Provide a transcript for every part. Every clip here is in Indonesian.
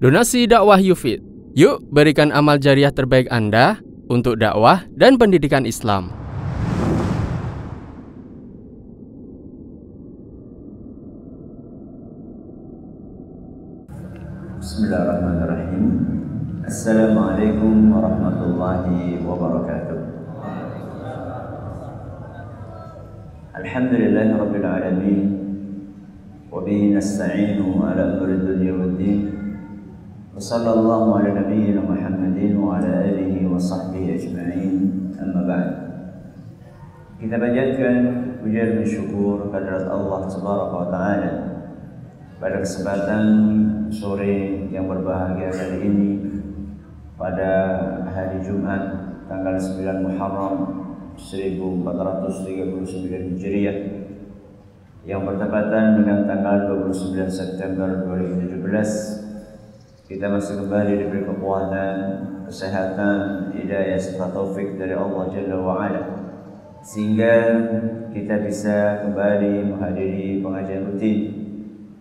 Donasi dakwah Yufid. Yuk berikan amal jariah terbaik Anda untuk dakwah dan pendidikan Islam. Bismillahirrahmanirrahim. Assalamualaikum warahmatullahi wabarakatuh. Alhamdulillahirabbil alamin. Wa bihi nasta'inu ala umuri dunya waddin. وصلى الله على نبينا محمد وعلى آله وصحبه أجمعين أما بعد Kita panjatkan pujian dan syukur kehadirat Allah Subhanahu wa taala pada kesempatan sore yang berbahagia kali ini pada hari Jumat tanggal 9 Muharram 1439 Hijriah yang bertepatan dengan tanggal 29 September 2017 kita masih kembali diberi kekuatan, kesehatan, hidayah serta taufik dari Allah Jalla wa Ala sehingga kita bisa kembali menghadiri pengajian rutin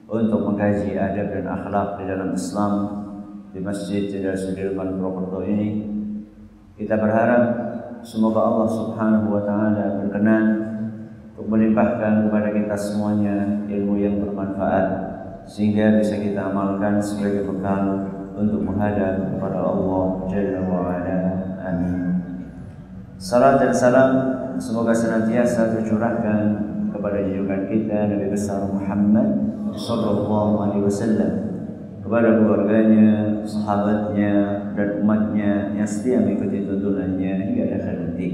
untuk mengkaji adab dan akhlak di dalam Islam di Masjid Jenderal Sudirman Purwokerto ini. Kita berharap semoga Allah Subhanahu wa taala berkenan untuk melimpahkan kepada kita semuanya ilmu yang bermanfaat sehingga bisa kita amalkan sebagai bekal untuk menghadap kepada Allah Jalla wa Ala. Amin. Salam dan salam semoga senantiasa tercurahkan kepada junjungan kita Nabi besar Muhammad sallallahu alaihi wasallam kepada keluarganya, sahabatnya dan umatnya yang setia mengikuti tuntunannya hingga akhir nanti.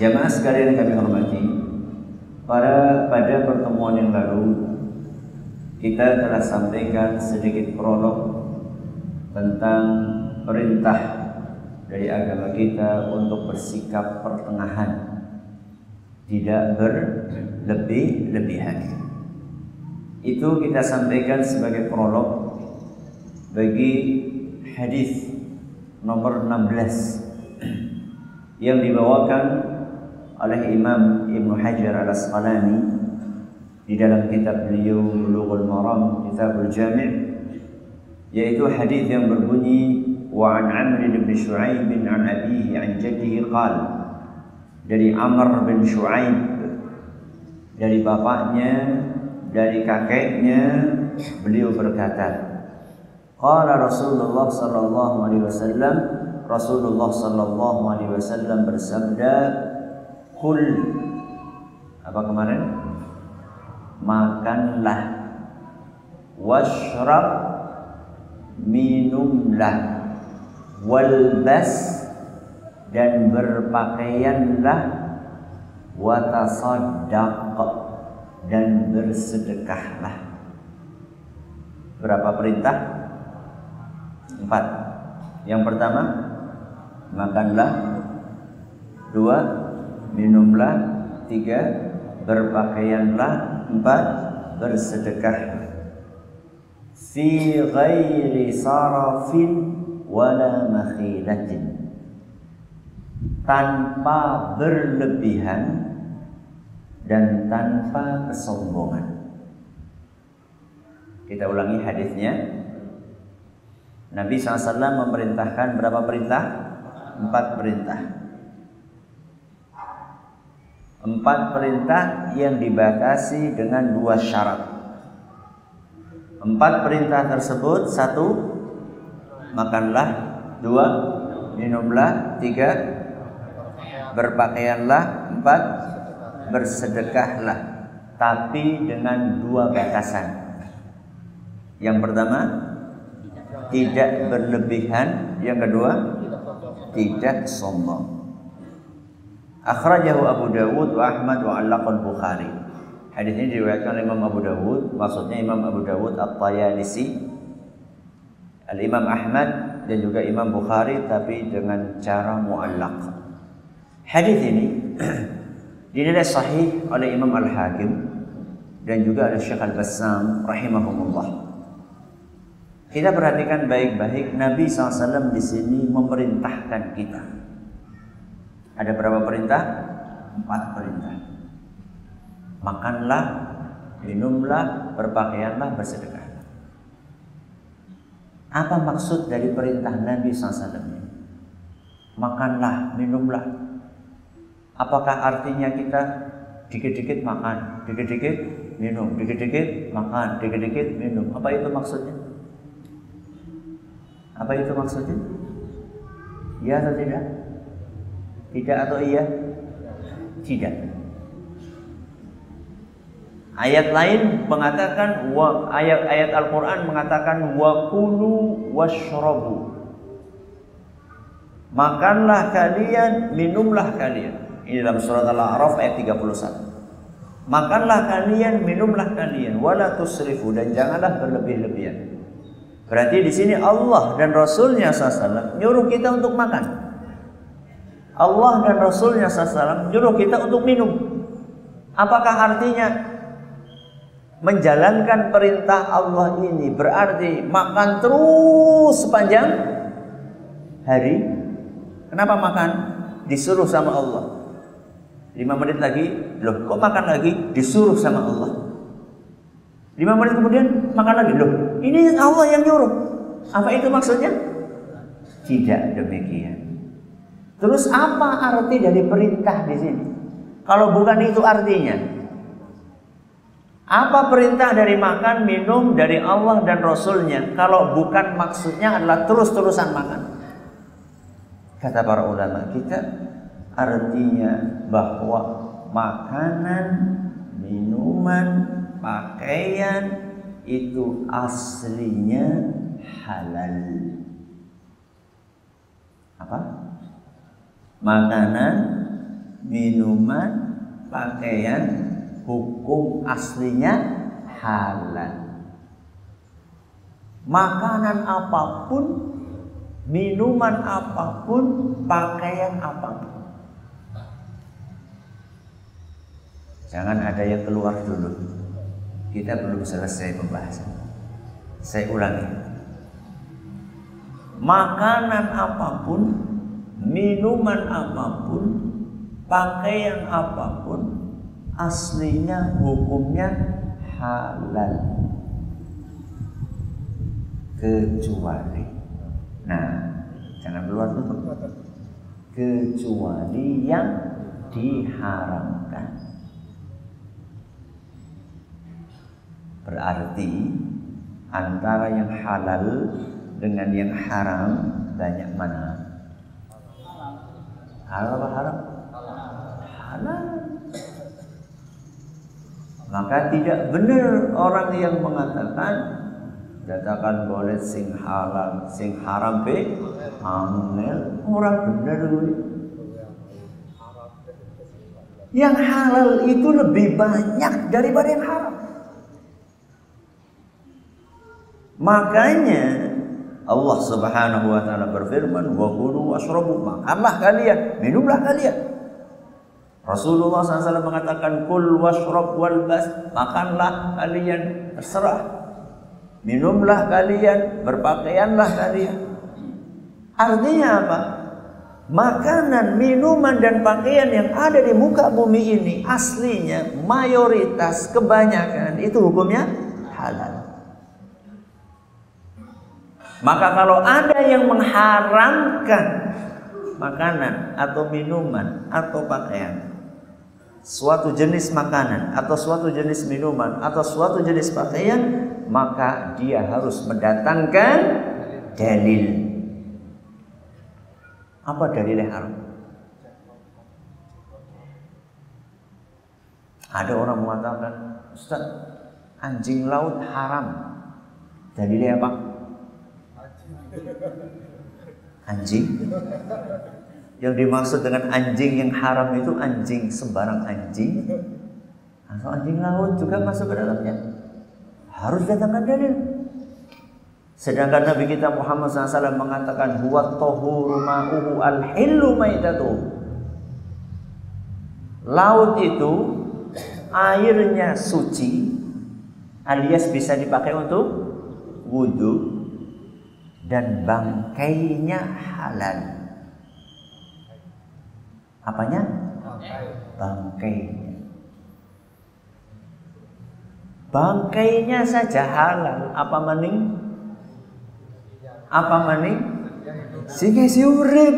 Jamaah sekalian yang kami hormati, pada pada pertemuan yang lalu kita telah sampaikan sedikit prolog tentang perintah dari agama kita untuk bersikap pertengahan. Tidak berlebih-lebihan. Itu kita sampaikan sebagai prolog bagi hadis nomor 16 yang dibawakan oleh Imam Ibn Hajar al-Asqalani di dalam kitab beliau Bulughul Maram Kitabul Jami' yaitu hadis yang berbunyi wa an Amr bin Shu'aib an abihi an jaddihi qal. Dari Amr bin Shu'aib dari bapaknya dari kakeknya beliau berkata Qala Rasulullah sallallahu alaihi wasallam Rasulullah sallallahu alaihi wasallam bersabda kul apa kemarin makanlah. Washrab minumlah. Walbas dan berpakaianlah. Watasaddaq dan bersedekahlah. Berapa perintah? Empat. Yang pertama makanlah. Dua minumlah. Tiga berpakaianlah Empat, bersedekah fi ghairi sarafin wala makhilatin tanpa berlebihan dan tanpa kesombongan. Kita ulangi hadisnya. Nabi SAW memerintahkan berapa perintah? Empat perintah. Empat perintah yang dibatasi dengan dua syarat. Empat perintah tersebut satu makanlah, dua minumlah, tiga berpakaianlah, empat bersedekahlah. Tapi dengan dua batasan. Yang pertama tidak berlebihan, yang kedua tidak sombong. Akhrajahu Abu Dawud wa Ahmad wa Allaqal Bukhari. Hadis ini diriwayatkan oleh Imam Abu Dawud, maksudnya Imam Abu Dawud At-Tayalisi, Al-Imam Ahmad dan juga Imam Bukhari tapi dengan cara muallaq. Hadis ini dinilai sahih oleh Imam Al-Hakim dan juga oleh Syekh Al-Bassam rahimahumullah. Kita perhatikan baik-baik Nabi SAW di sini memerintahkan kita ada berapa perintah? Empat perintah. Makanlah, minumlah, berpakaianlah, bersedekah. Apa maksud dari perintah Nabi SAW? Makanlah, minumlah. Apakah artinya kita dikit-dikit makan, dikit-dikit minum, dikit-dikit makan, dikit-dikit minum? Apa itu maksudnya? Apa itu maksudnya? Iya atau tidak? Tidak atau iya? Tidak. Ayat lain mengatakan ayat-ayat Al-Qur'an mengatakan wa kulu washrabu. Makanlah kalian, minumlah kalian. Ini dalam surat Al-A'raf ayat 31. Makanlah kalian, minumlah kalian, wala tusrifu dan janganlah berlebih-lebihan. Berarti di sini Allah dan Rasulnya SAW nyuruh kita untuk makan. Allah dan Rasulnya SAW nyuruh kita untuk minum. Apakah artinya menjalankan perintah Allah ini berarti makan terus sepanjang hari. Kenapa makan? Disuruh sama Allah. Lima menit lagi, loh kok makan lagi? Disuruh sama Allah. Lima menit kemudian makan lagi, loh ini Allah yang nyuruh. Apa itu maksudnya? Tidak demikian. Terus apa arti dari perintah di sini? Kalau bukan itu artinya, apa perintah dari makan, minum dari Allah dan Rasulnya Kalau bukan maksudnya adalah terus-terusan makan Kata para ulama kita Artinya bahwa makanan, minuman, pakaian Itu aslinya halal Apa? Makanan, minuman, pakaian hukum aslinya halal. Makanan apa pun, minuman apa pun, pakaian apa pun. Jangan ada yang keluar dulu. Kita belum selesai pembahasan. Saya ulangi. Makanan apa pun, minuman apa pun, pakaian apa pun aslinya hukumnya halal. Kecuali nah jangan keluar dulu kecuali yang diharamkan. Berarti antara yang halal dengan yang haram banyak mana halal apa haram halal maka tidak benar orang yang mengatakan katakan boleh sing halal, sing haram be angel orang benar gue. Yang halal itu lebih banyak daripada yang haram. Makanya Allah Subhanahu wa taala berfirman, "Wa kulu washrabu." Makanlah kalian, minumlah kalian. Rasulullah SAW mengatakan kul washrab wal bas makanlah kalian terserah minumlah kalian berpakaianlah kalian artinya apa makanan minuman dan pakaian yang ada di muka bumi ini aslinya mayoritas kebanyakan itu hukumnya halal maka kalau ada yang mengharamkan makanan atau minuman atau pakaian suatu jenis makanan atau suatu jenis minuman atau suatu jenis pakaian maka dia harus mendatangkan dalil. Apa dalil haram? Ada orang mengatakan Ustaz anjing laut haram. Dalilnya apa anjing yang dimaksud dengan anjing yang haram itu anjing sembarang anjing atau anjing laut juga masuk ke dalamnya. Harus datangkan dalil. Sedangkan Nabi kita Muhammad SAW mengatakan huwa tohuru ma'uhu al-hillu maitatu. Laut itu airnya suci alias bisa dipakai untuk wudhu dan bangkainya halal. Apanya? Bangkainya. Bangkainya saja halal. Apa mending? Apa mani? Sing isi urip.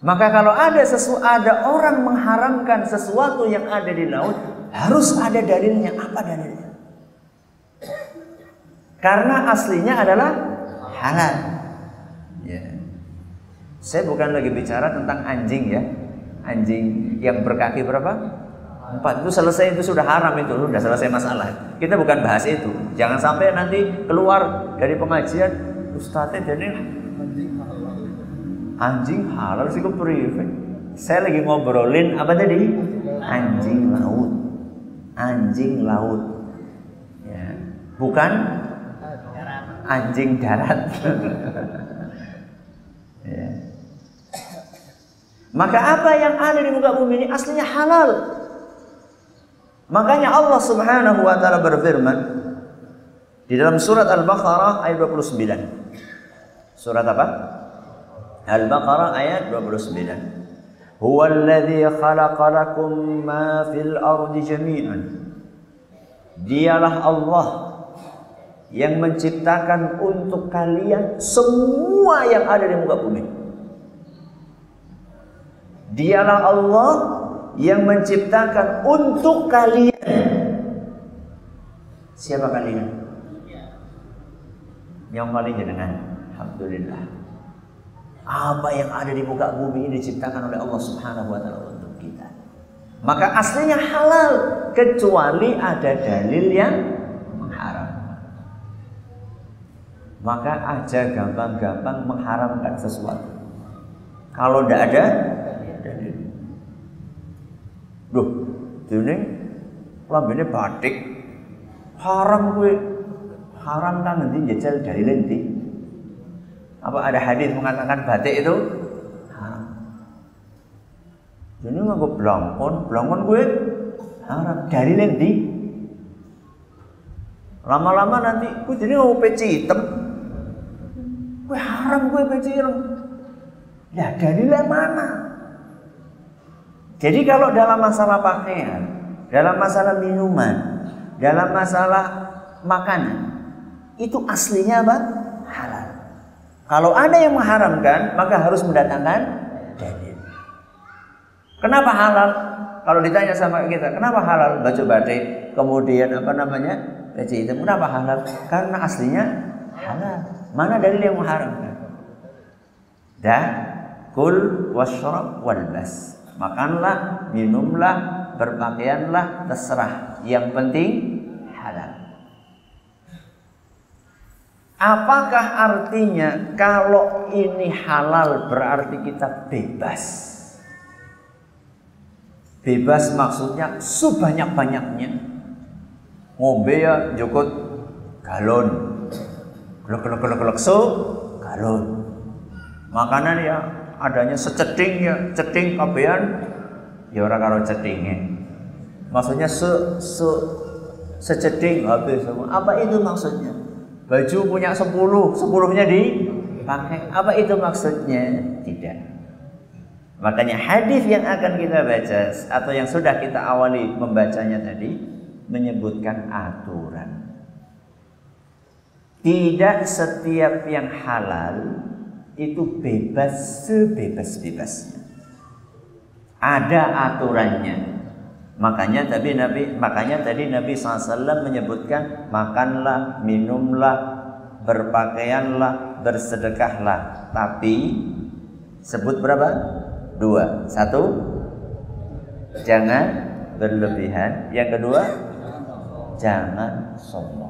Maka kalau ada sesu ada orang mengharamkan sesuatu yang ada di laut, harus ada dalilnya. Apa dalilnya? Karena aslinya adalah halal. Ya. Saya bukan lagi bicara tentang anjing ya. Anjing yang berkaki berapa? Empat itu selesai itu sudah haram itu sudah selesai masalah. Kita bukan bahas itu. Jangan sampai nanti keluar dari pengajian Ustadznya jadi Anjing halal sih kok Saya lagi ngobrolin apa tadi? Anjing laut. Anjing laut. Ya. Bukan anjing darat. ya. Maka apa yang ada di muka bumi ini aslinya halal. Makanya Allah Subhanahu wa taala berfirman di dalam surat Al-Baqarah ayat 29. Surat apa? Al-Baqarah ayat 29. Huwa alladhi khalaqa lakum ma fil ardi jami'an. Dialah Allah yang menciptakan untuk kalian semua yang ada di muka bumi. Dialah Allah yang menciptakan untuk kalian. Siapa kalian? Yang paling jenengan. Alhamdulillah apa yang ada di muka bumi ini diciptakan oleh Allah Subhanahu wa taala untuk kita. Maka aslinya halal kecuali ada dalil yang mengharamkan. Maka aja gampang-gampang mengharamkan sesuatu. Kalau tidak ada. Duh, ini lambene batik haram gue haram kan nanti jajal dari nanti apa ada hadis mengatakan batik itu haram. Jadi nggak blangkon, blangkon gue haram dari nanti. Lama-lama nanti gue jadi mau peci hitam. Gue haram gue peci hitam. Ya dari mana? Jadi kalau dalam masalah pakaian, dalam masalah minuman, dalam masalah makanan, itu aslinya apa? Halal. Kalau ada yang mengharamkan, maka harus mendatangkan dalil. Kenapa halal? Kalau ditanya sama kita, kenapa halal baju batik, kemudian apa namanya baju hitam, kenapa halal? Karena aslinya halal. Mana dalil yang mengharamkan? Dan kul washrab walbas. Makanlah, minumlah, berpakaianlah, terserah. Yang penting halal. Apakah artinya kalau ini halal berarti kita bebas? Bebas maksudnya sebanyak-banyaknya. Ngombe ya jukut galon. Gelek gelek gelek gelek so galon. Makanan ya adanya seceding ya, ceding kabehan ya orang karo cedingnya. Maksudnya se se seceding habis semua. Apa itu maksudnya? Baju punya sepuluh, sepuluhnya dipakai. Apa itu maksudnya? Tidak. Makanya hadis yang akan kita baca atau yang sudah kita awali membacanya tadi menyebutkan aturan. Tidak setiap yang halal itu bebas sebebas-bebasnya. Ada aturannya. Makanya tadi Nabi makanya tadi Nabi SAW menyebutkan makanlah, minumlah, berpakaianlah, bersedekahlah. Tapi sebut berapa? Dua. Satu, jangan berlebihan. Yang kedua, jangan sombong.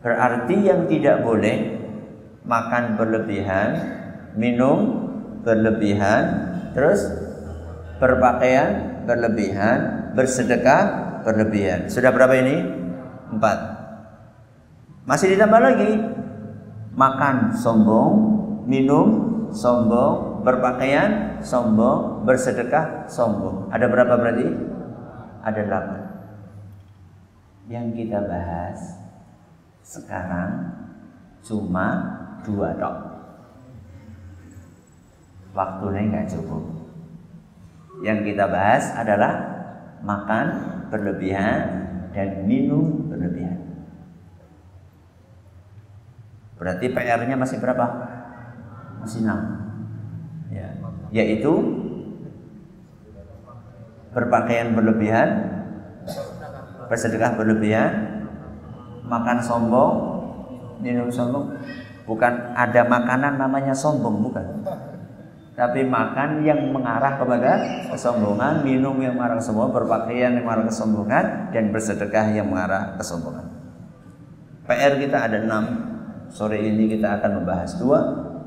Berarti yang tidak boleh makan berlebihan, minum berlebihan, terus berpakaian berlebihan, bersedekah berlebihan. Sudah berapa ini? Empat. Masih ditambah lagi. Makan sombong, minum sombong, berpakaian sombong, bersedekah sombong. Ada berapa berarti? Ada delapan. Yang kita bahas sekarang cuma dua dok. Waktunya nggak cukup. Yang kita bahas adalah makan berlebihan dan minum berlebihan. Berarti PR-nya masih berapa? Masih 6. Ya. Yaitu berpakaian berlebihan, bersedekah berlebihan, makan sombong, minum sombong. Bukan ada makanan namanya sombong, bukan. Tapi makan yang mengarah kepada kesombongan, minum yang mengarah kesombongan, berpakaian yang mengarah kesombongan, dan bersedekah yang mengarah kesombongan. PR kita ada enam. Sore ini kita akan membahas dua,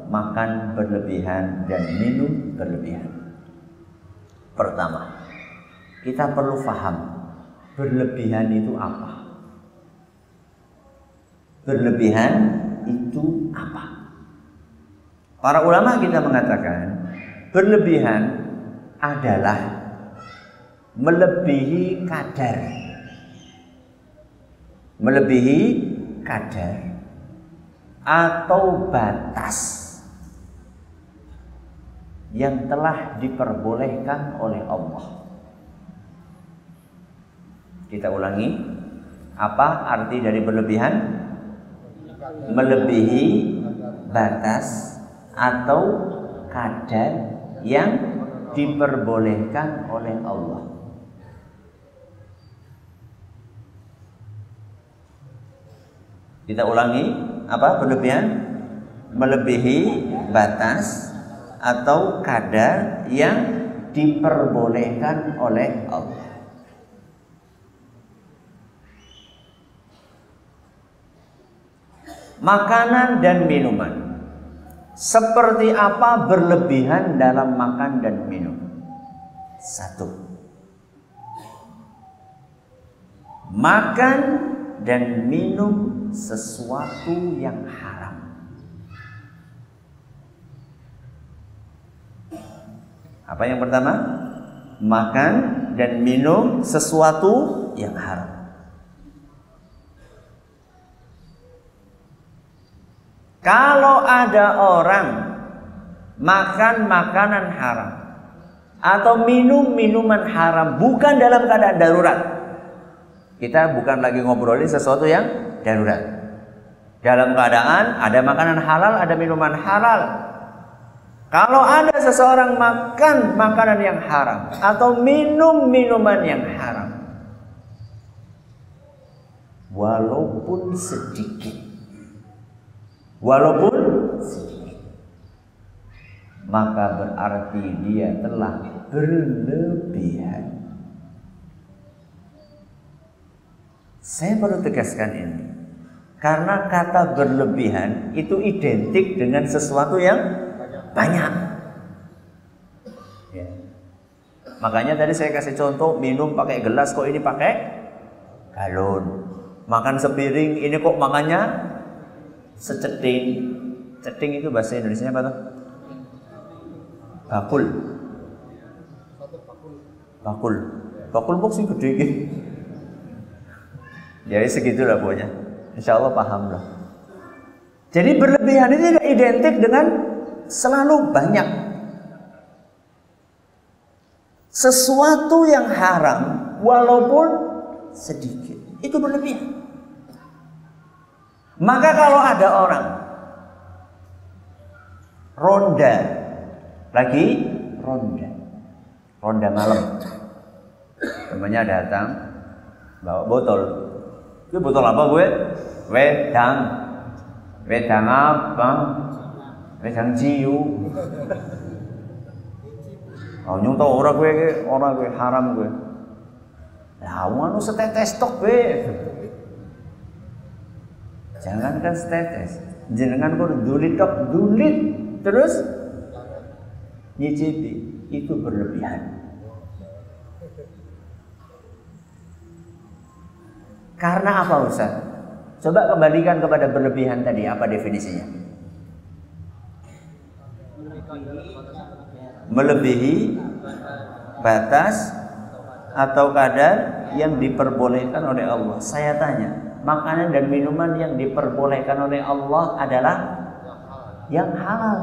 makan berlebihan dan minum berlebihan. Pertama, kita perlu paham berlebihan itu apa? Berlebihan itu apa? Para ulama kita mengatakan berlebihan adalah melebihi kadar. Melebihi kadar atau batas yang telah diperbolehkan oleh Allah. Kita ulangi, apa arti dari berlebihan? Melebihi batas atau kadar yang diperbolehkan oleh Allah. Kita ulangi, apa berlebihan? Melebihi batas atau kadar yang diperbolehkan oleh Allah. Makanan dan minuman. Seperti apa berlebihan dalam makan dan minum? Satu. Makan dan minum sesuatu yang haram. Apa yang pertama? Makan dan minum sesuatu yang haram. Kalau ada orang makan makanan haram atau minum minuman haram bukan dalam keadaan darurat. Kita bukan lagi ngobrolin sesuatu yang darurat. Dalam keadaan ada makanan halal, ada minuman halal. Kalau ada seseorang makan makanan yang haram atau minum minuman yang haram, walaupun sedikit, walaupun sedikit, maka berarti dia telah berlebihan. Saya perlu tegaskan ini. Karena kata berlebihan itu identik dengan sesuatu yang banyak. Ya. Makanya tadi saya kasih contoh minum pakai gelas kok ini pakai galon. Makan sepiring ini kok makannya seceting. Ceting itu bahasa Indonesia apa tuh? Bakul. Bakul. Bakul box sih gede gitu. Jadi segitulah pokoknya. Insya Allah paham lah. Jadi berlebihan ini tidak identik dengan selalu banyak. Sesuatu yang haram walaupun sedikit itu berlebihan. Maka kalau ada orang ronda lagi ronda ronda malam temannya datang bawa botol. Itu botol apa gue? Wedang. Wedang apa? Wedang ciu. Oh nyung orang gue orang gue haram gue. Lah anu setetes tok gue jangan kan setetes jenengan kok dulit tok dulit terus nyicipi itu berlebihan Karena apa Ustaz? Coba kembalikan kepada berlebihan tadi, apa definisinya? Melebihi batas atau kadar yang diperbolehkan oleh Allah. Saya tanya, makanan dan minuman yang diperbolehkan oleh Allah adalah yang halal.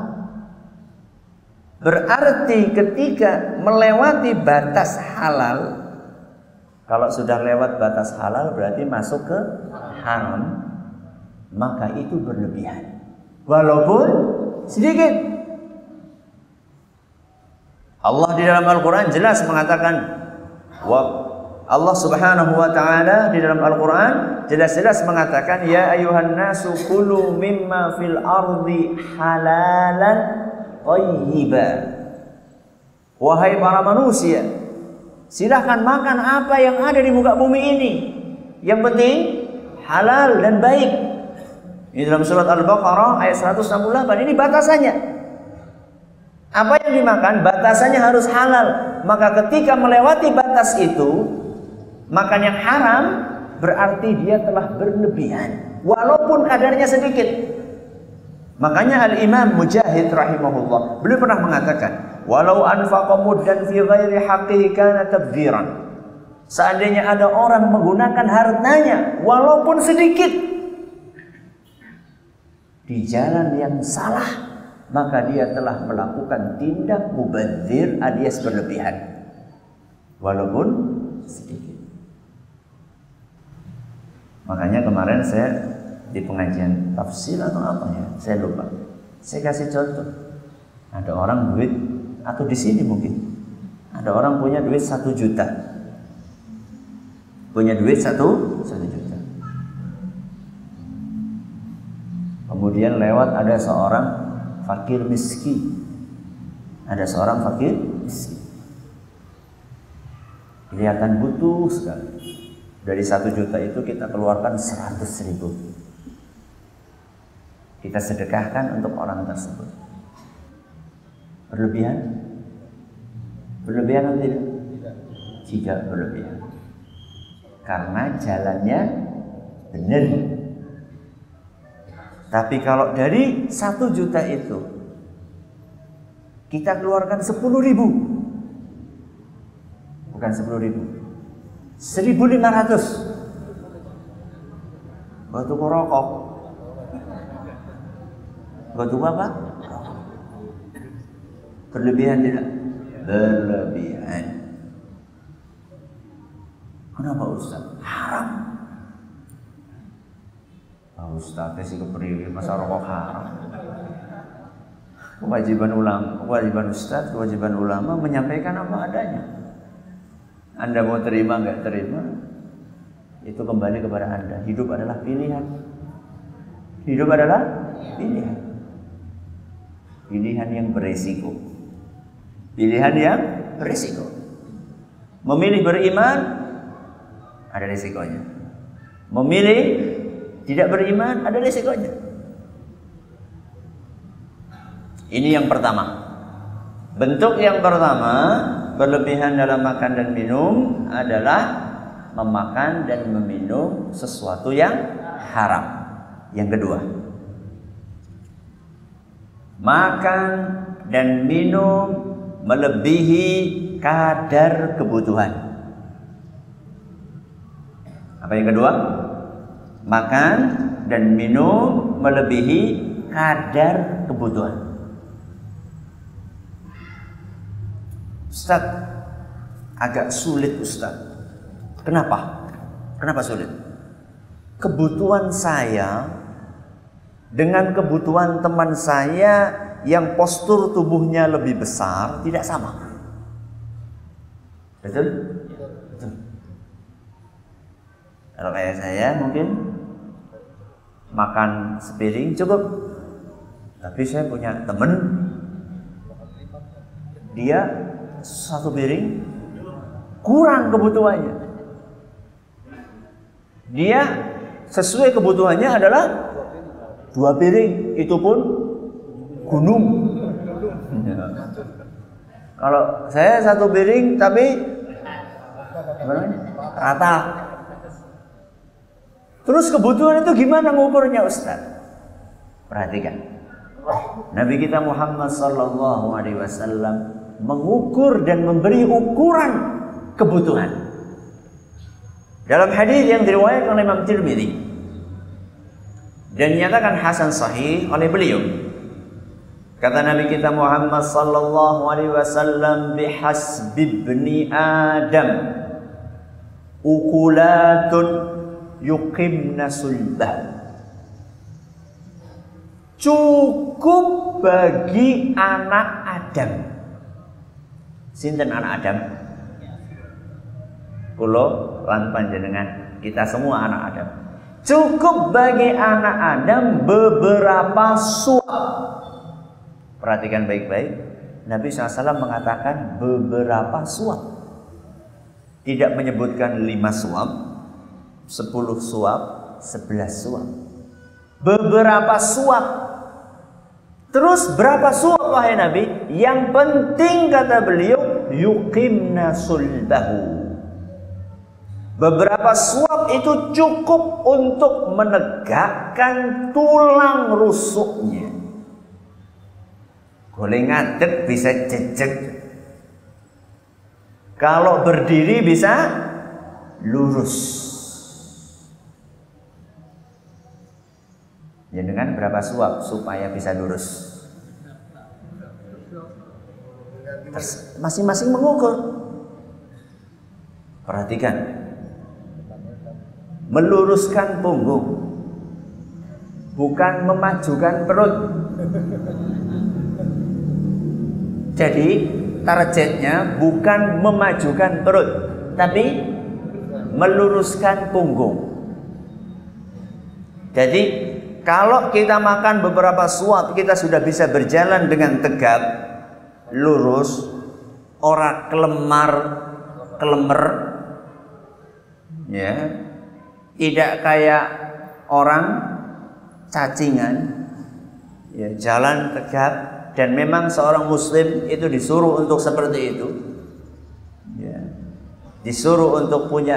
Berarti ketika melewati batas halal, kalau sudah lewat batas halal berarti masuk ke haram, maka itu berlebihan. Walaupun sedikit. Allah di dalam Al-Quran jelas mengatakan Allah Subhanahu wa taala di dalam Al-Qur'an jelas-jelas mengatakan ya ayuhan nasu kulu mimma fil ardi halalan thayyiban. Wahai para manusia, silahkan makan apa yang ada di muka bumi ini. Yang penting halal dan baik. Ini dalam surat Al-Baqarah ayat 168 ini batasannya. Apa yang dimakan batasannya harus halal. Maka ketika melewati batas itu, makan yang haram berarti dia telah berlebihan walaupun kadarnya sedikit. Makanya Al-Imam Mujahid rahimahullah beliau pernah mengatakan, "Walau anfaqa muddan fi ghairi haqqihi kana tabdziran." Seandainya ada orang menggunakan hartanya walaupun sedikit di jalan yang salah maka dia telah melakukan tindak mubadzir alias berlebihan walaupun sedikit makanya kemarin saya di pengajian tafsir atau apa ya saya lupa saya kasih contoh ada orang duit atau di sini mungkin ada orang punya duit satu juta punya duit satu satu juta kemudian lewat ada seorang fakir miskin. Ada seorang fakir miskin. Kelihatan butuh sekali. Dari satu juta itu kita keluarkan seratus ribu. Kita sedekahkan untuk orang tersebut. Berlebihan? Berlebihan atau tidak? Tidak berlebihan. Karena jalannya benar tapi kalau dari satu juta itu kita keluarkan sepuluh ribu, bukan sepuluh ribu, seribu lima ratus. Batu rokok. Batu apa? Berlebihan tidak? Berlebihan. Kenapa Ustaz? Haram. Oh, Ustaz, sih kepriwe masa rokok haram. Kewajiban ulama, kewajiban Ustaz, kewajiban ulama menyampaikan apa adanya. Anda mau terima nggak terima, itu kembali kepada Anda. Hidup adalah pilihan. Hidup adalah pilihan. Pilihan yang beresiko. Pilihan yang beresiko. Memilih beriman ada resikonya. Memilih tidak beriman ada resikonya. Ini yang pertama. Bentuk yang pertama berlebihan dalam makan dan minum adalah memakan dan meminum sesuatu yang haram. Yang kedua, makan dan minum melebihi kadar kebutuhan. Apa yang kedua? makan dan minum melebihi kadar kebutuhan. Ustaz, agak sulit Ustaz. Kenapa? Kenapa sulit? Kebutuhan saya dengan kebutuhan teman saya yang postur tubuhnya lebih besar tidak sama. Betul? Betul. Kalau kayak saya mungkin makan sepiring cukup. Tapi saya punya temen dia satu piring kurang kebutuhannya. Dia sesuai kebutuhannya adalah dua piring, itu pun gunung. Kalau saya satu piring tapi rata Terus kebutuhan itu gimana ngukurnya Ustaz? Perhatikan. Nabi kita Muhammad sallallahu alaihi wasallam mengukur dan memberi ukuran kebutuhan. Dalam hadis yang diriwayatkan oleh Imam Tirmidzi dan dinyatakan hasan sahih oleh beliau. Kata Nabi kita Muhammad sallallahu alaihi wasallam bihasbi ibni Adam ukulatun yuqimna sulbah cukup bagi anak Adam. Sinten anak Adam? Kulo lan panjenengan, kita semua anak Adam. Cukup bagi anak Adam beberapa suap. Perhatikan baik-baik. Nabi SAW mengatakan beberapa suap. Tidak menyebutkan lima suap, sepuluh suap, sebelas suap. Beberapa suap. Terus berapa suap wahai Nabi? Yang penting kata beliau yuqimna sulbahu. Beberapa suap itu cukup untuk menegakkan tulang rusuknya. Boleh ngadeg bisa jejek. Kalau berdiri bisa lurus. Ya dengan berapa suap supaya bisa lurus? Masing-masing mengukur. Perhatikan. Meluruskan punggung. Bukan memajukan perut. Jadi targetnya bukan memajukan perut, tapi meluruskan punggung. Jadi kalau kita makan beberapa suap, kita sudah bisa berjalan dengan tegap, lurus, orang kelemar, kelemer, ya, tidak kayak orang cacingan, ya, jalan tegap, dan memang seorang muslim itu disuruh untuk seperti itu ya. disuruh untuk punya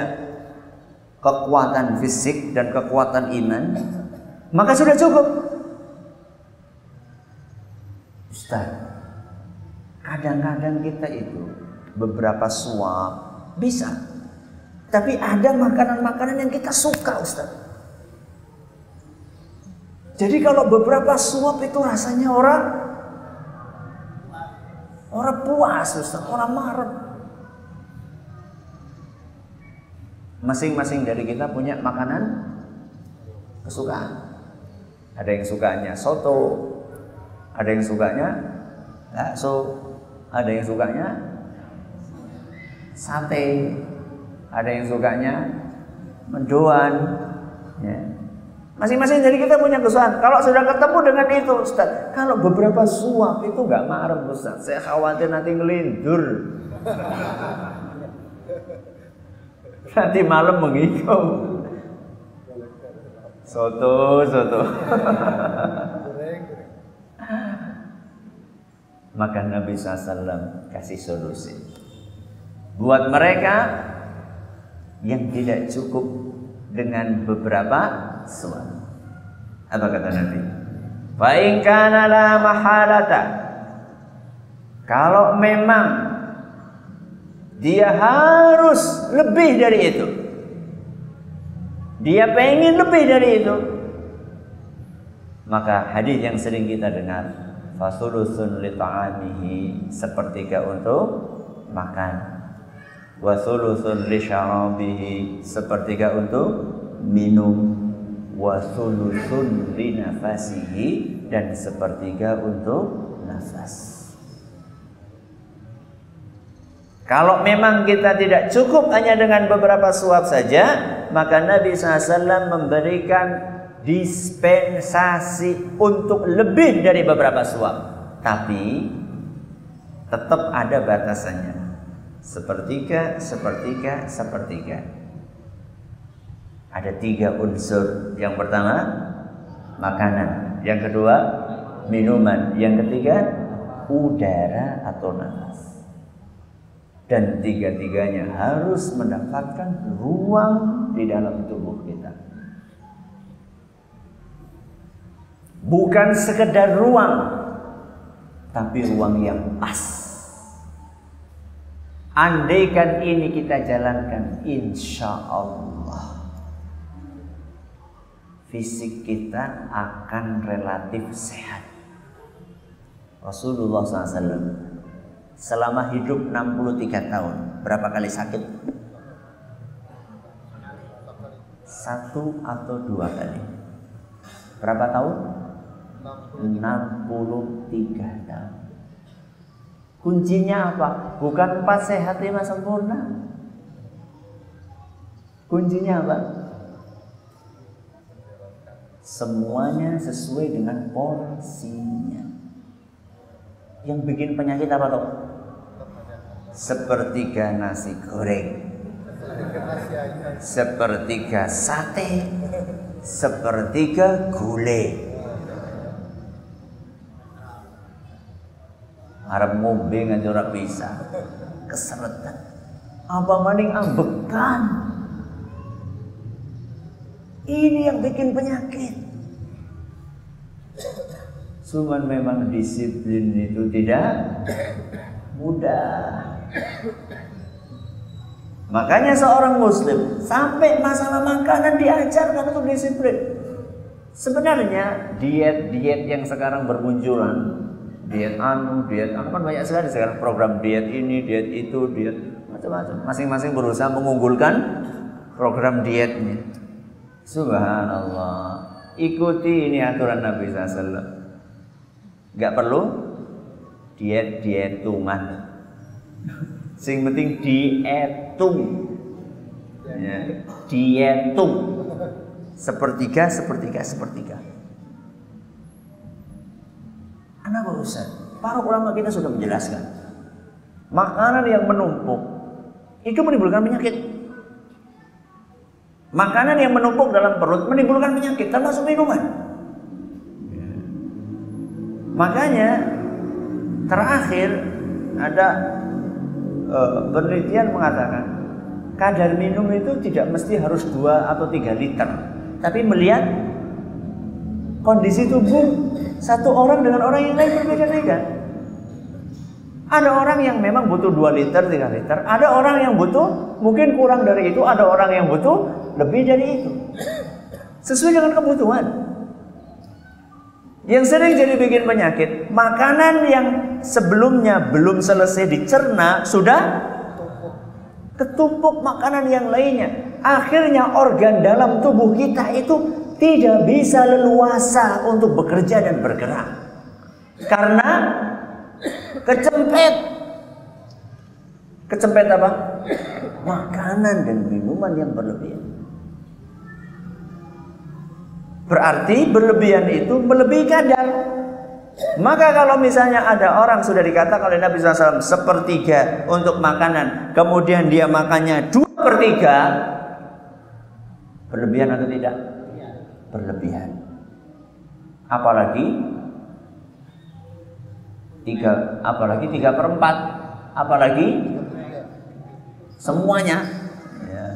kekuatan fisik dan kekuatan iman maka sudah cukup Ustaz kadang-kadang kita itu beberapa suap bisa tapi ada makanan-makanan yang kita suka Ustaz jadi kalau beberapa suap itu rasanya orang Orang puas, Ustaz. Orang marah. Masing-masing dari kita punya makanan kesukaan. Ada yang sukanya soto, ada yang sukanya bakso, ada yang sukanya sate, ada yang sukanya mendoan. Ya. Masing-masing dari kita punya kesukaan. Kalau sudah ketemu dengan itu, Ustaz, kalau beberapa suap itu nggak marah, Ustaz. Saya khawatir nanti ngelindur. nanti malam mengikau. Soto, soto. Maka Nabi SAW kasih solusi. Buat mereka yang tidak cukup dengan beberapa suami. Apa kata Nabi? Fa kana la mahalata. Kalau memang dia harus lebih dari itu. Dia pengen lebih dari itu. Maka hadis yang sering kita dengar, fasulusun li ta'amihi sepertiga untuk makan. Wasulusun li syarabihi sepertiga untuk minum wa thuluthun li nafasihi dan sepertiga untuk nafas. Kalau memang kita tidak cukup hanya dengan beberapa suap saja, maka Nabi SAW memberikan dispensasi untuk lebih dari beberapa suap. Tapi tetap ada batasannya. Sepertiga, sepertiga, sepertiga. Ada tiga unsur. Yang pertama, makanan. Yang kedua, minuman. Yang ketiga, udara atau nafas. Dan tiga-tiganya harus mendapatkan ruang di dalam tubuh Bukan sekedar ruang, tapi ruang yang pas. Andaikan ini kita jalankan, insya Allah fisik kita akan relatif sehat. Rasulullah SAW selama hidup 63 tahun berapa kali sakit? Satu atau dua kali. Berapa tahun? 63 tahun. Kuncinya apa? Bukan empat sehat lima sempurna. Kuncinya apa? Semuanya sesuai dengan porsinya. Yang bikin penyakit apa tuh? Sepertiga nasi goreng. Sepertiga sate. Sepertiga gulai Harap ngombe nganti ora bisa. Keseretan. Apa maning ambekan? Ini yang bikin penyakit. Cuman memang disiplin itu tidak mudah. Makanya seorang muslim sampai masalah makanan diajarkan untuk disiplin. Sebenarnya diet-diet yang sekarang bermunculan diet anu, diet anu kan banyak sekali sekarang program diet ini, diet itu, diet macam-macam. Masing-masing berusaha mengunggulkan program dietnya. Subhanallah. Ikuti ini aturan Nabi SAW. Gak perlu diet dietungan. Sing penting dietung. Ya, dietung. Sepertiga, sepertiga, sepertiga. Kenapa Ustaz? Para ulama kita sudah menjelaskan. Makanan yang menumpuk itu menimbulkan penyakit. Makanan yang menumpuk dalam perut menimbulkan penyakit termasuk minuman. Makanya terakhir ada uh, penelitian mengatakan kadar minum itu tidak mesti harus dua atau tiga liter, tapi melihat kondisi tubuh satu orang dengan orang yang lain berbeda-beda. Ada orang yang memang butuh 2 liter, 3 liter. Ada orang yang butuh mungkin kurang dari itu. Ada orang yang butuh lebih dari itu. Sesuai dengan kebutuhan. Yang sering jadi bikin penyakit, makanan yang sebelumnya belum selesai dicerna sudah ketumpuk makanan yang lainnya. Akhirnya organ dalam tubuh kita itu tidak bisa leluasa untuk bekerja dan bergerak. Karena kecempet. Kecempet apa? Makanan dan minuman yang berlebihan. Berarti berlebihan itu melebihi kadar. Maka kalau misalnya ada orang sudah dikatakan oleh Nabi SAW sepertiga untuk makanan, kemudian dia makannya dua per tiga, berlebihan atau tidak? Berlebihan. Apalagi tiga, apalagi tiga perempat, apalagi semuanya ya,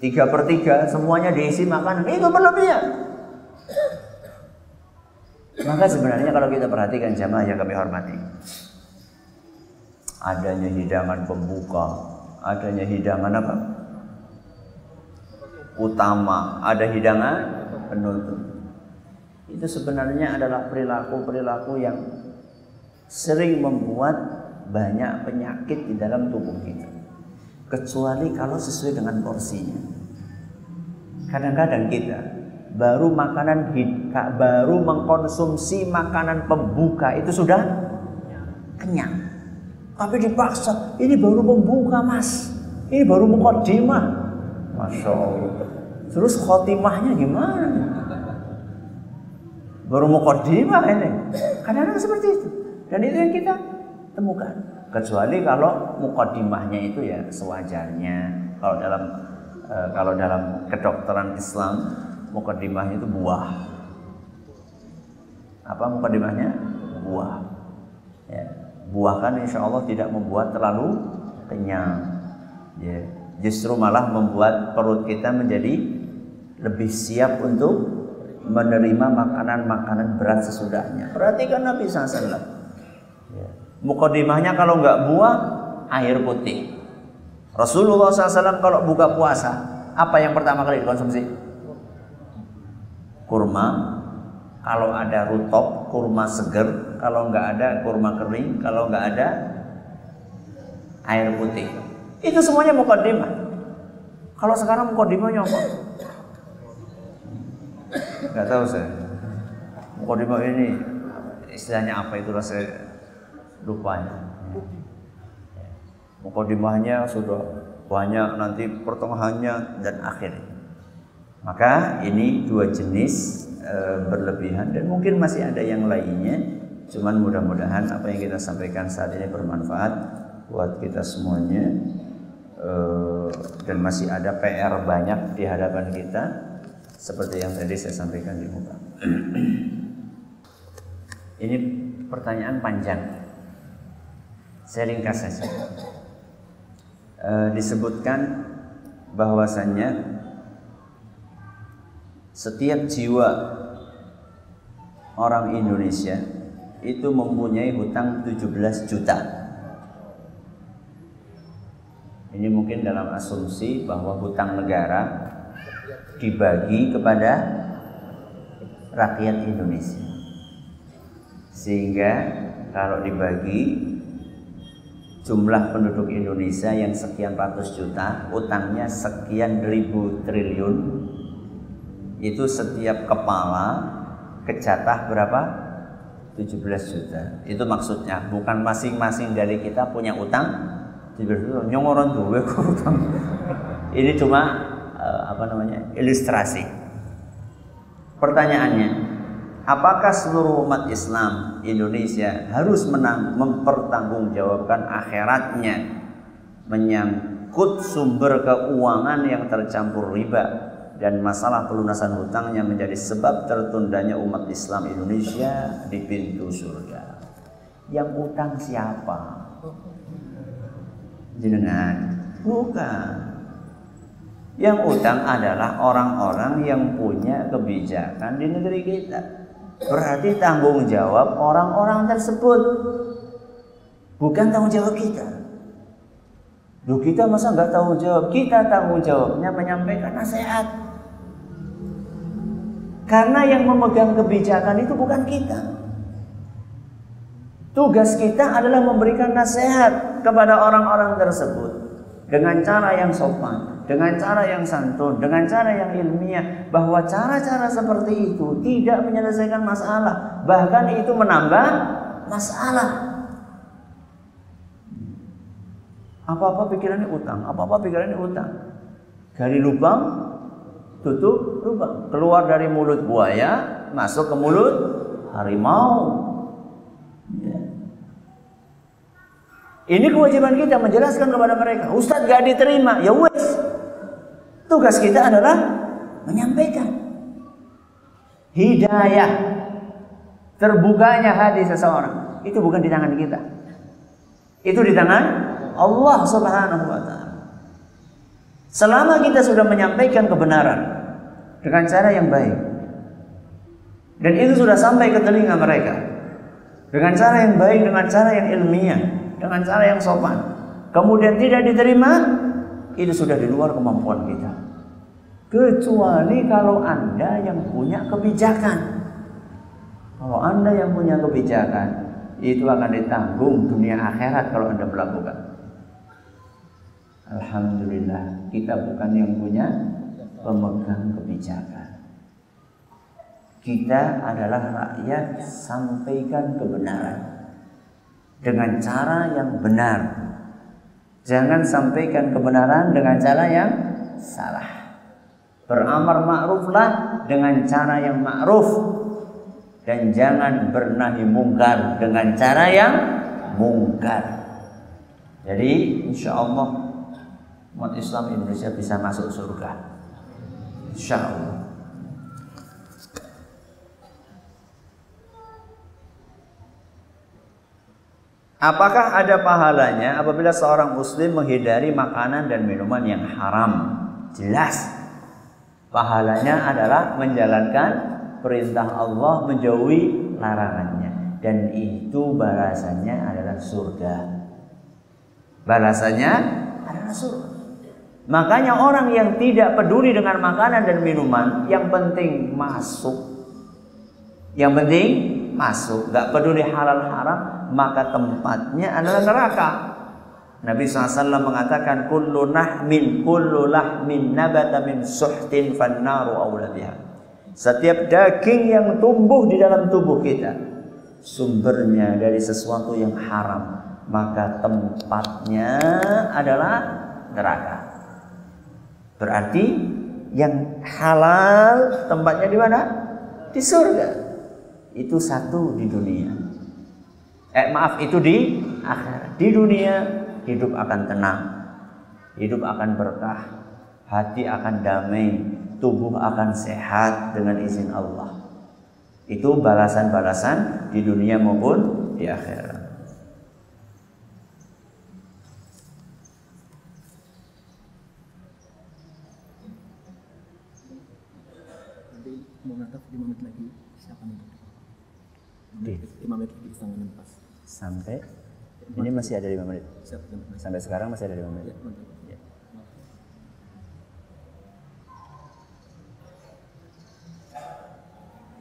tiga per tiga semuanya diisi makanan itu berlebihan. Maka sebenarnya kalau kita perhatikan jamaah yang kami hormati, adanya hidangan pembuka, adanya hidangan apa? Utama, ada hidangan penutup. Itu sebenarnya adalah perilaku-perilaku yang sering membuat banyak penyakit di dalam tubuh kita. Kecuali kalau sesuai dengan porsinya. Kadang-kadang kita baru makanan baru mengkonsumsi makanan pembuka itu sudah kenyang. Tapi dipaksa, ini baru pembuka mas, ini baru mukodimah. Masya Allah. Terus khotimahnya gimana? Baru mau kodimah ini. Kadang-kadang seperti itu. Dan itu yang kita temukan. Kecuali kalau mukodimahnya itu ya sewajarnya. Kalau dalam e, kalau dalam kedokteran Islam mukodimahnya itu buah. Apa mukodimahnya? Buah. Ya. Buah kan insya Allah tidak membuat terlalu kenyang. Ya. Justru malah membuat perut kita menjadi lebih siap untuk menerima makanan-makanan berat sesudahnya. Perhatikan Nabi SAW. Ya. Mukodimahnya kalau nggak buah, air putih. Rasulullah SAW kalau buka puasa, apa yang pertama kali dikonsumsi? Kurma. Kalau ada rutop, kurma seger. Kalau nggak ada, kurma kering. Kalau nggak ada, air putih. Itu semuanya mukodimah. Kalau sekarang mukodimahnya apa? Gak tahu saya. Mukadimah ini istilahnya apa itu saya lupa ya. Mukadimahnya sudah banyak nanti pertengahannya dan akhirnya. Maka ini dua jenis e, berlebihan dan mungkin masih ada yang lainnya. Cuman mudah-mudahan apa yang kita sampaikan saat ini bermanfaat buat kita semuanya e, dan masih ada PR banyak di hadapan kita seperti yang tadi saya sampaikan di muka. ini pertanyaan panjang. Saya ringkas saja. E, disebutkan bahwasannya setiap jiwa orang Indonesia itu mempunyai hutang 17 juta. Ini mungkin dalam asumsi bahwa hutang negara dibagi kepada rakyat Indonesia. Sehingga kalau dibagi jumlah penduduk Indonesia yang sekian ratus juta, utangnya sekian ribu triliun, itu setiap kepala kejatah berapa? 17 juta. Itu maksudnya, bukan masing-masing dari kita punya utang 17 juta. Nyongoron duwe utang. Ini cuma uh, apa namanya? ilustrasi. Pertanyaannya, apakah seluruh umat Islam Indonesia harus menang, mempertanggungjawabkan akhiratnya menyangkut sumber keuangan yang tercampur riba dan masalah pelunasan hutangnya menjadi sebab tertundanya umat Islam Indonesia di pintu surga. Yang utang siapa? Jenengan? Bukan. Yang utang adalah orang-orang yang punya kebijakan di negeri kita. Berarti tanggung jawab orang-orang tersebut. Bukan tanggung jawab kita. Loh kita masa nggak tanggung jawab? Kita tanggung jawabnya menyampaikan nasihat. Karena yang memegang kebijakan itu bukan kita. Tugas kita adalah memberikan nasihat kepada orang-orang tersebut dengan cara yang sopan, dengan cara yang santun, dengan cara yang ilmiah bahwa cara-cara seperti itu tidak menyelesaikan masalah, bahkan itu menambah masalah. Apa-apa pikirannya utang, apa-apa pikirannya utang. Gali lubang, tutup lubang. Keluar dari mulut buaya, masuk ke mulut harimau. Ini kewajiban kita menjelaskan kepada mereka. Ustadz gak diterima, ya wes. Tugas kita adalah menyampaikan hidayah terbukanya hati seseorang itu bukan di tangan kita. Itu di tangan Allah Subhanahu wa taala. Selama kita sudah menyampaikan kebenaran dengan cara yang baik dan itu sudah sampai ke telinga mereka dengan cara yang baik, dengan cara yang ilmiah, dengan cara yang sopan, kemudian tidak diterima, itu sudah di luar kemampuan kita. Kecuali kalau Anda yang punya kebijakan. Kalau Anda yang punya kebijakan, itu akan ditanggung dunia akhirat kalau Anda melakukan. Alhamdulillah kita bukan yang punya pemegang kebijakan. Kita adalah rakyat sampaikan kebenaran dengan cara yang benar. Jangan sampaikan kebenaran dengan cara yang salah. Beramar ma'ruflah dengan cara yang ma'ruf dan jangan bernahi mungkar dengan cara yang mungkar. Jadi insya Allah umat Islam Indonesia bisa masuk surga. Insya Allah. Apakah ada pahalanya apabila seorang muslim menghindari makanan dan minuman yang haram? Jelas. Pahalanya adalah menjalankan perintah Allah menjauhi larangannya dan itu balasannya adalah surga. Balasannya adalah surga. Makanya orang yang tidak peduli dengan makanan dan minuman, yang penting masuk. Yang penting masuk, gak peduli halal haram, maka tempatnya adalah neraka. Nabi SAW mengatakan kullu nahmin kullu lahmin nabata min suhtin fannaru awla biha. Setiap daging yang tumbuh di dalam tubuh kita sumbernya dari sesuatu yang haram, maka tempatnya adalah neraka. Berarti yang halal tempatnya di mana? Di surga. Itu satu di dunia. Eh maaf, itu di akhirat. Di dunia hidup akan tenang. Hidup akan berkah. Hati akan damai tubuh akan sehat dengan izin Allah. Itu balasan-balasan di dunia maupun di akhirat. Sampai ini masih ada lima menit. Sampai sekarang masih ada lima menit.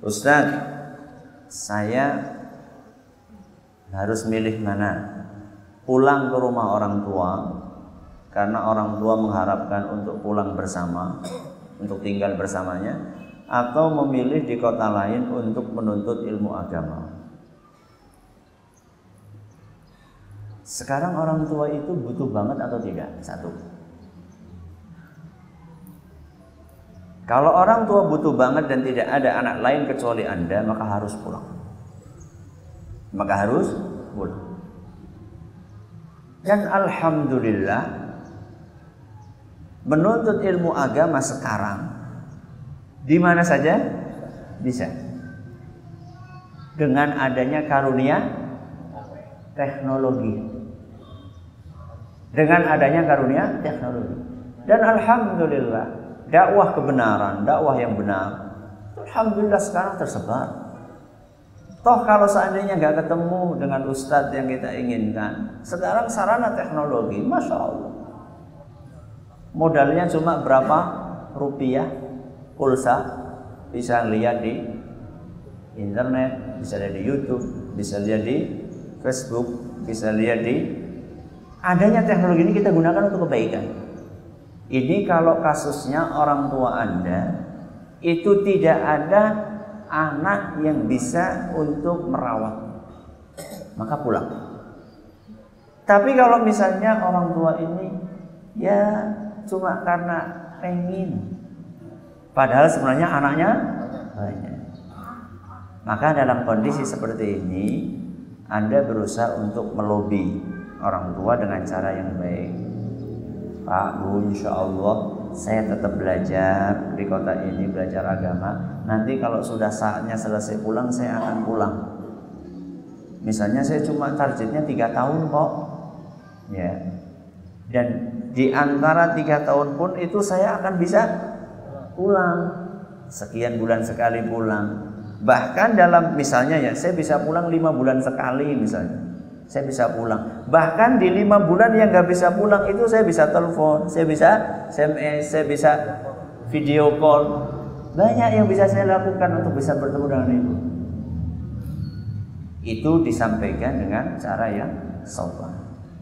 Ustaz, saya harus milih mana? Pulang ke rumah orang tua karena orang tua mengharapkan untuk pulang bersama, untuk tinggal bersamanya, atau memilih di kota lain untuk menuntut ilmu agama. Sekarang orang tua itu butuh banget atau tidak? Satu. Kalau orang tua butuh banget dan tidak ada anak lain kecuali Anda, maka harus pulang. Maka harus pulang. Dan alhamdulillah menuntut ilmu agama sekarang di mana saja bisa. Dengan adanya karunia teknologi. Dengan adanya karunia teknologi. Dan alhamdulillah dakwah kebenaran, dakwah yang benar. Alhamdulillah sekarang tersebar. Toh kalau seandainya nggak ketemu dengan ustadz yang kita inginkan, sekarang sarana teknologi, masya Allah. Modalnya cuma berapa rupiah pulsa, bisa lihat di internet, bisa lihat di YouTube, bisa lihat di Facebook, bisa lihat di adanya teknologi ini kita gunakan untuk kebaikan. Ini kalau kasusnya orang tua Anda itu tidak ada anak yang bisa untuk merawat. Maka pulang. Tapi kalau misalnya orang tua ini ya cuma karena pengen padahal sebenarnya anaknya banyak. Maka dalam kondisi seperti ini Anda berusaha untuk melobi orang tua dengan cara yang baik. Pak Bu insya Allah saya tetap belajar di kota ini belajar agama. Nanti kalau sudah saatnya selesai pulang saya akan pulang. Misalnya saya cuma targetnya tiga tahun kok. Ya. Dan di antara tiga tahun pun itu saya akan bisa pulang. Sekian bulan sekali pulang. Bahkan dalam misalnya ya saya bisa pulang lima bulan sekali misalnya saya bisa pulang. Bahkan di lima bulan yang nggak bisa pulang itu saya bisa telepon, saya bisa SMS, saya bisa video call. Banyak yang bisa saya lakukan untuk bisa bertemu dengan ibu. Itu disampaikan dengan cara yang sopan.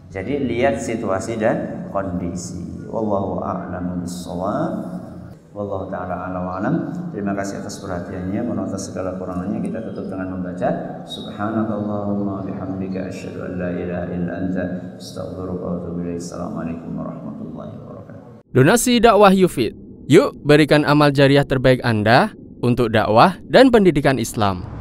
Jadi lihat situasi dan kondisi. Wallahu a'lamu bishawab. Wallahu taala alam alam. Terima kasih atas perhatiannya. Mohon segala kurangannya kita tutup dengan membaca Subhanakallahumma bihamdika asyhadu an la ilaha illa anta astaghfiruka wa. Assalamualaikum warahmatullahi wabarakatuh. Donasi dakwah Yufid. Yuk berikan amal jariah terbaik Anda untuk dakwah dan pendidikan Islam.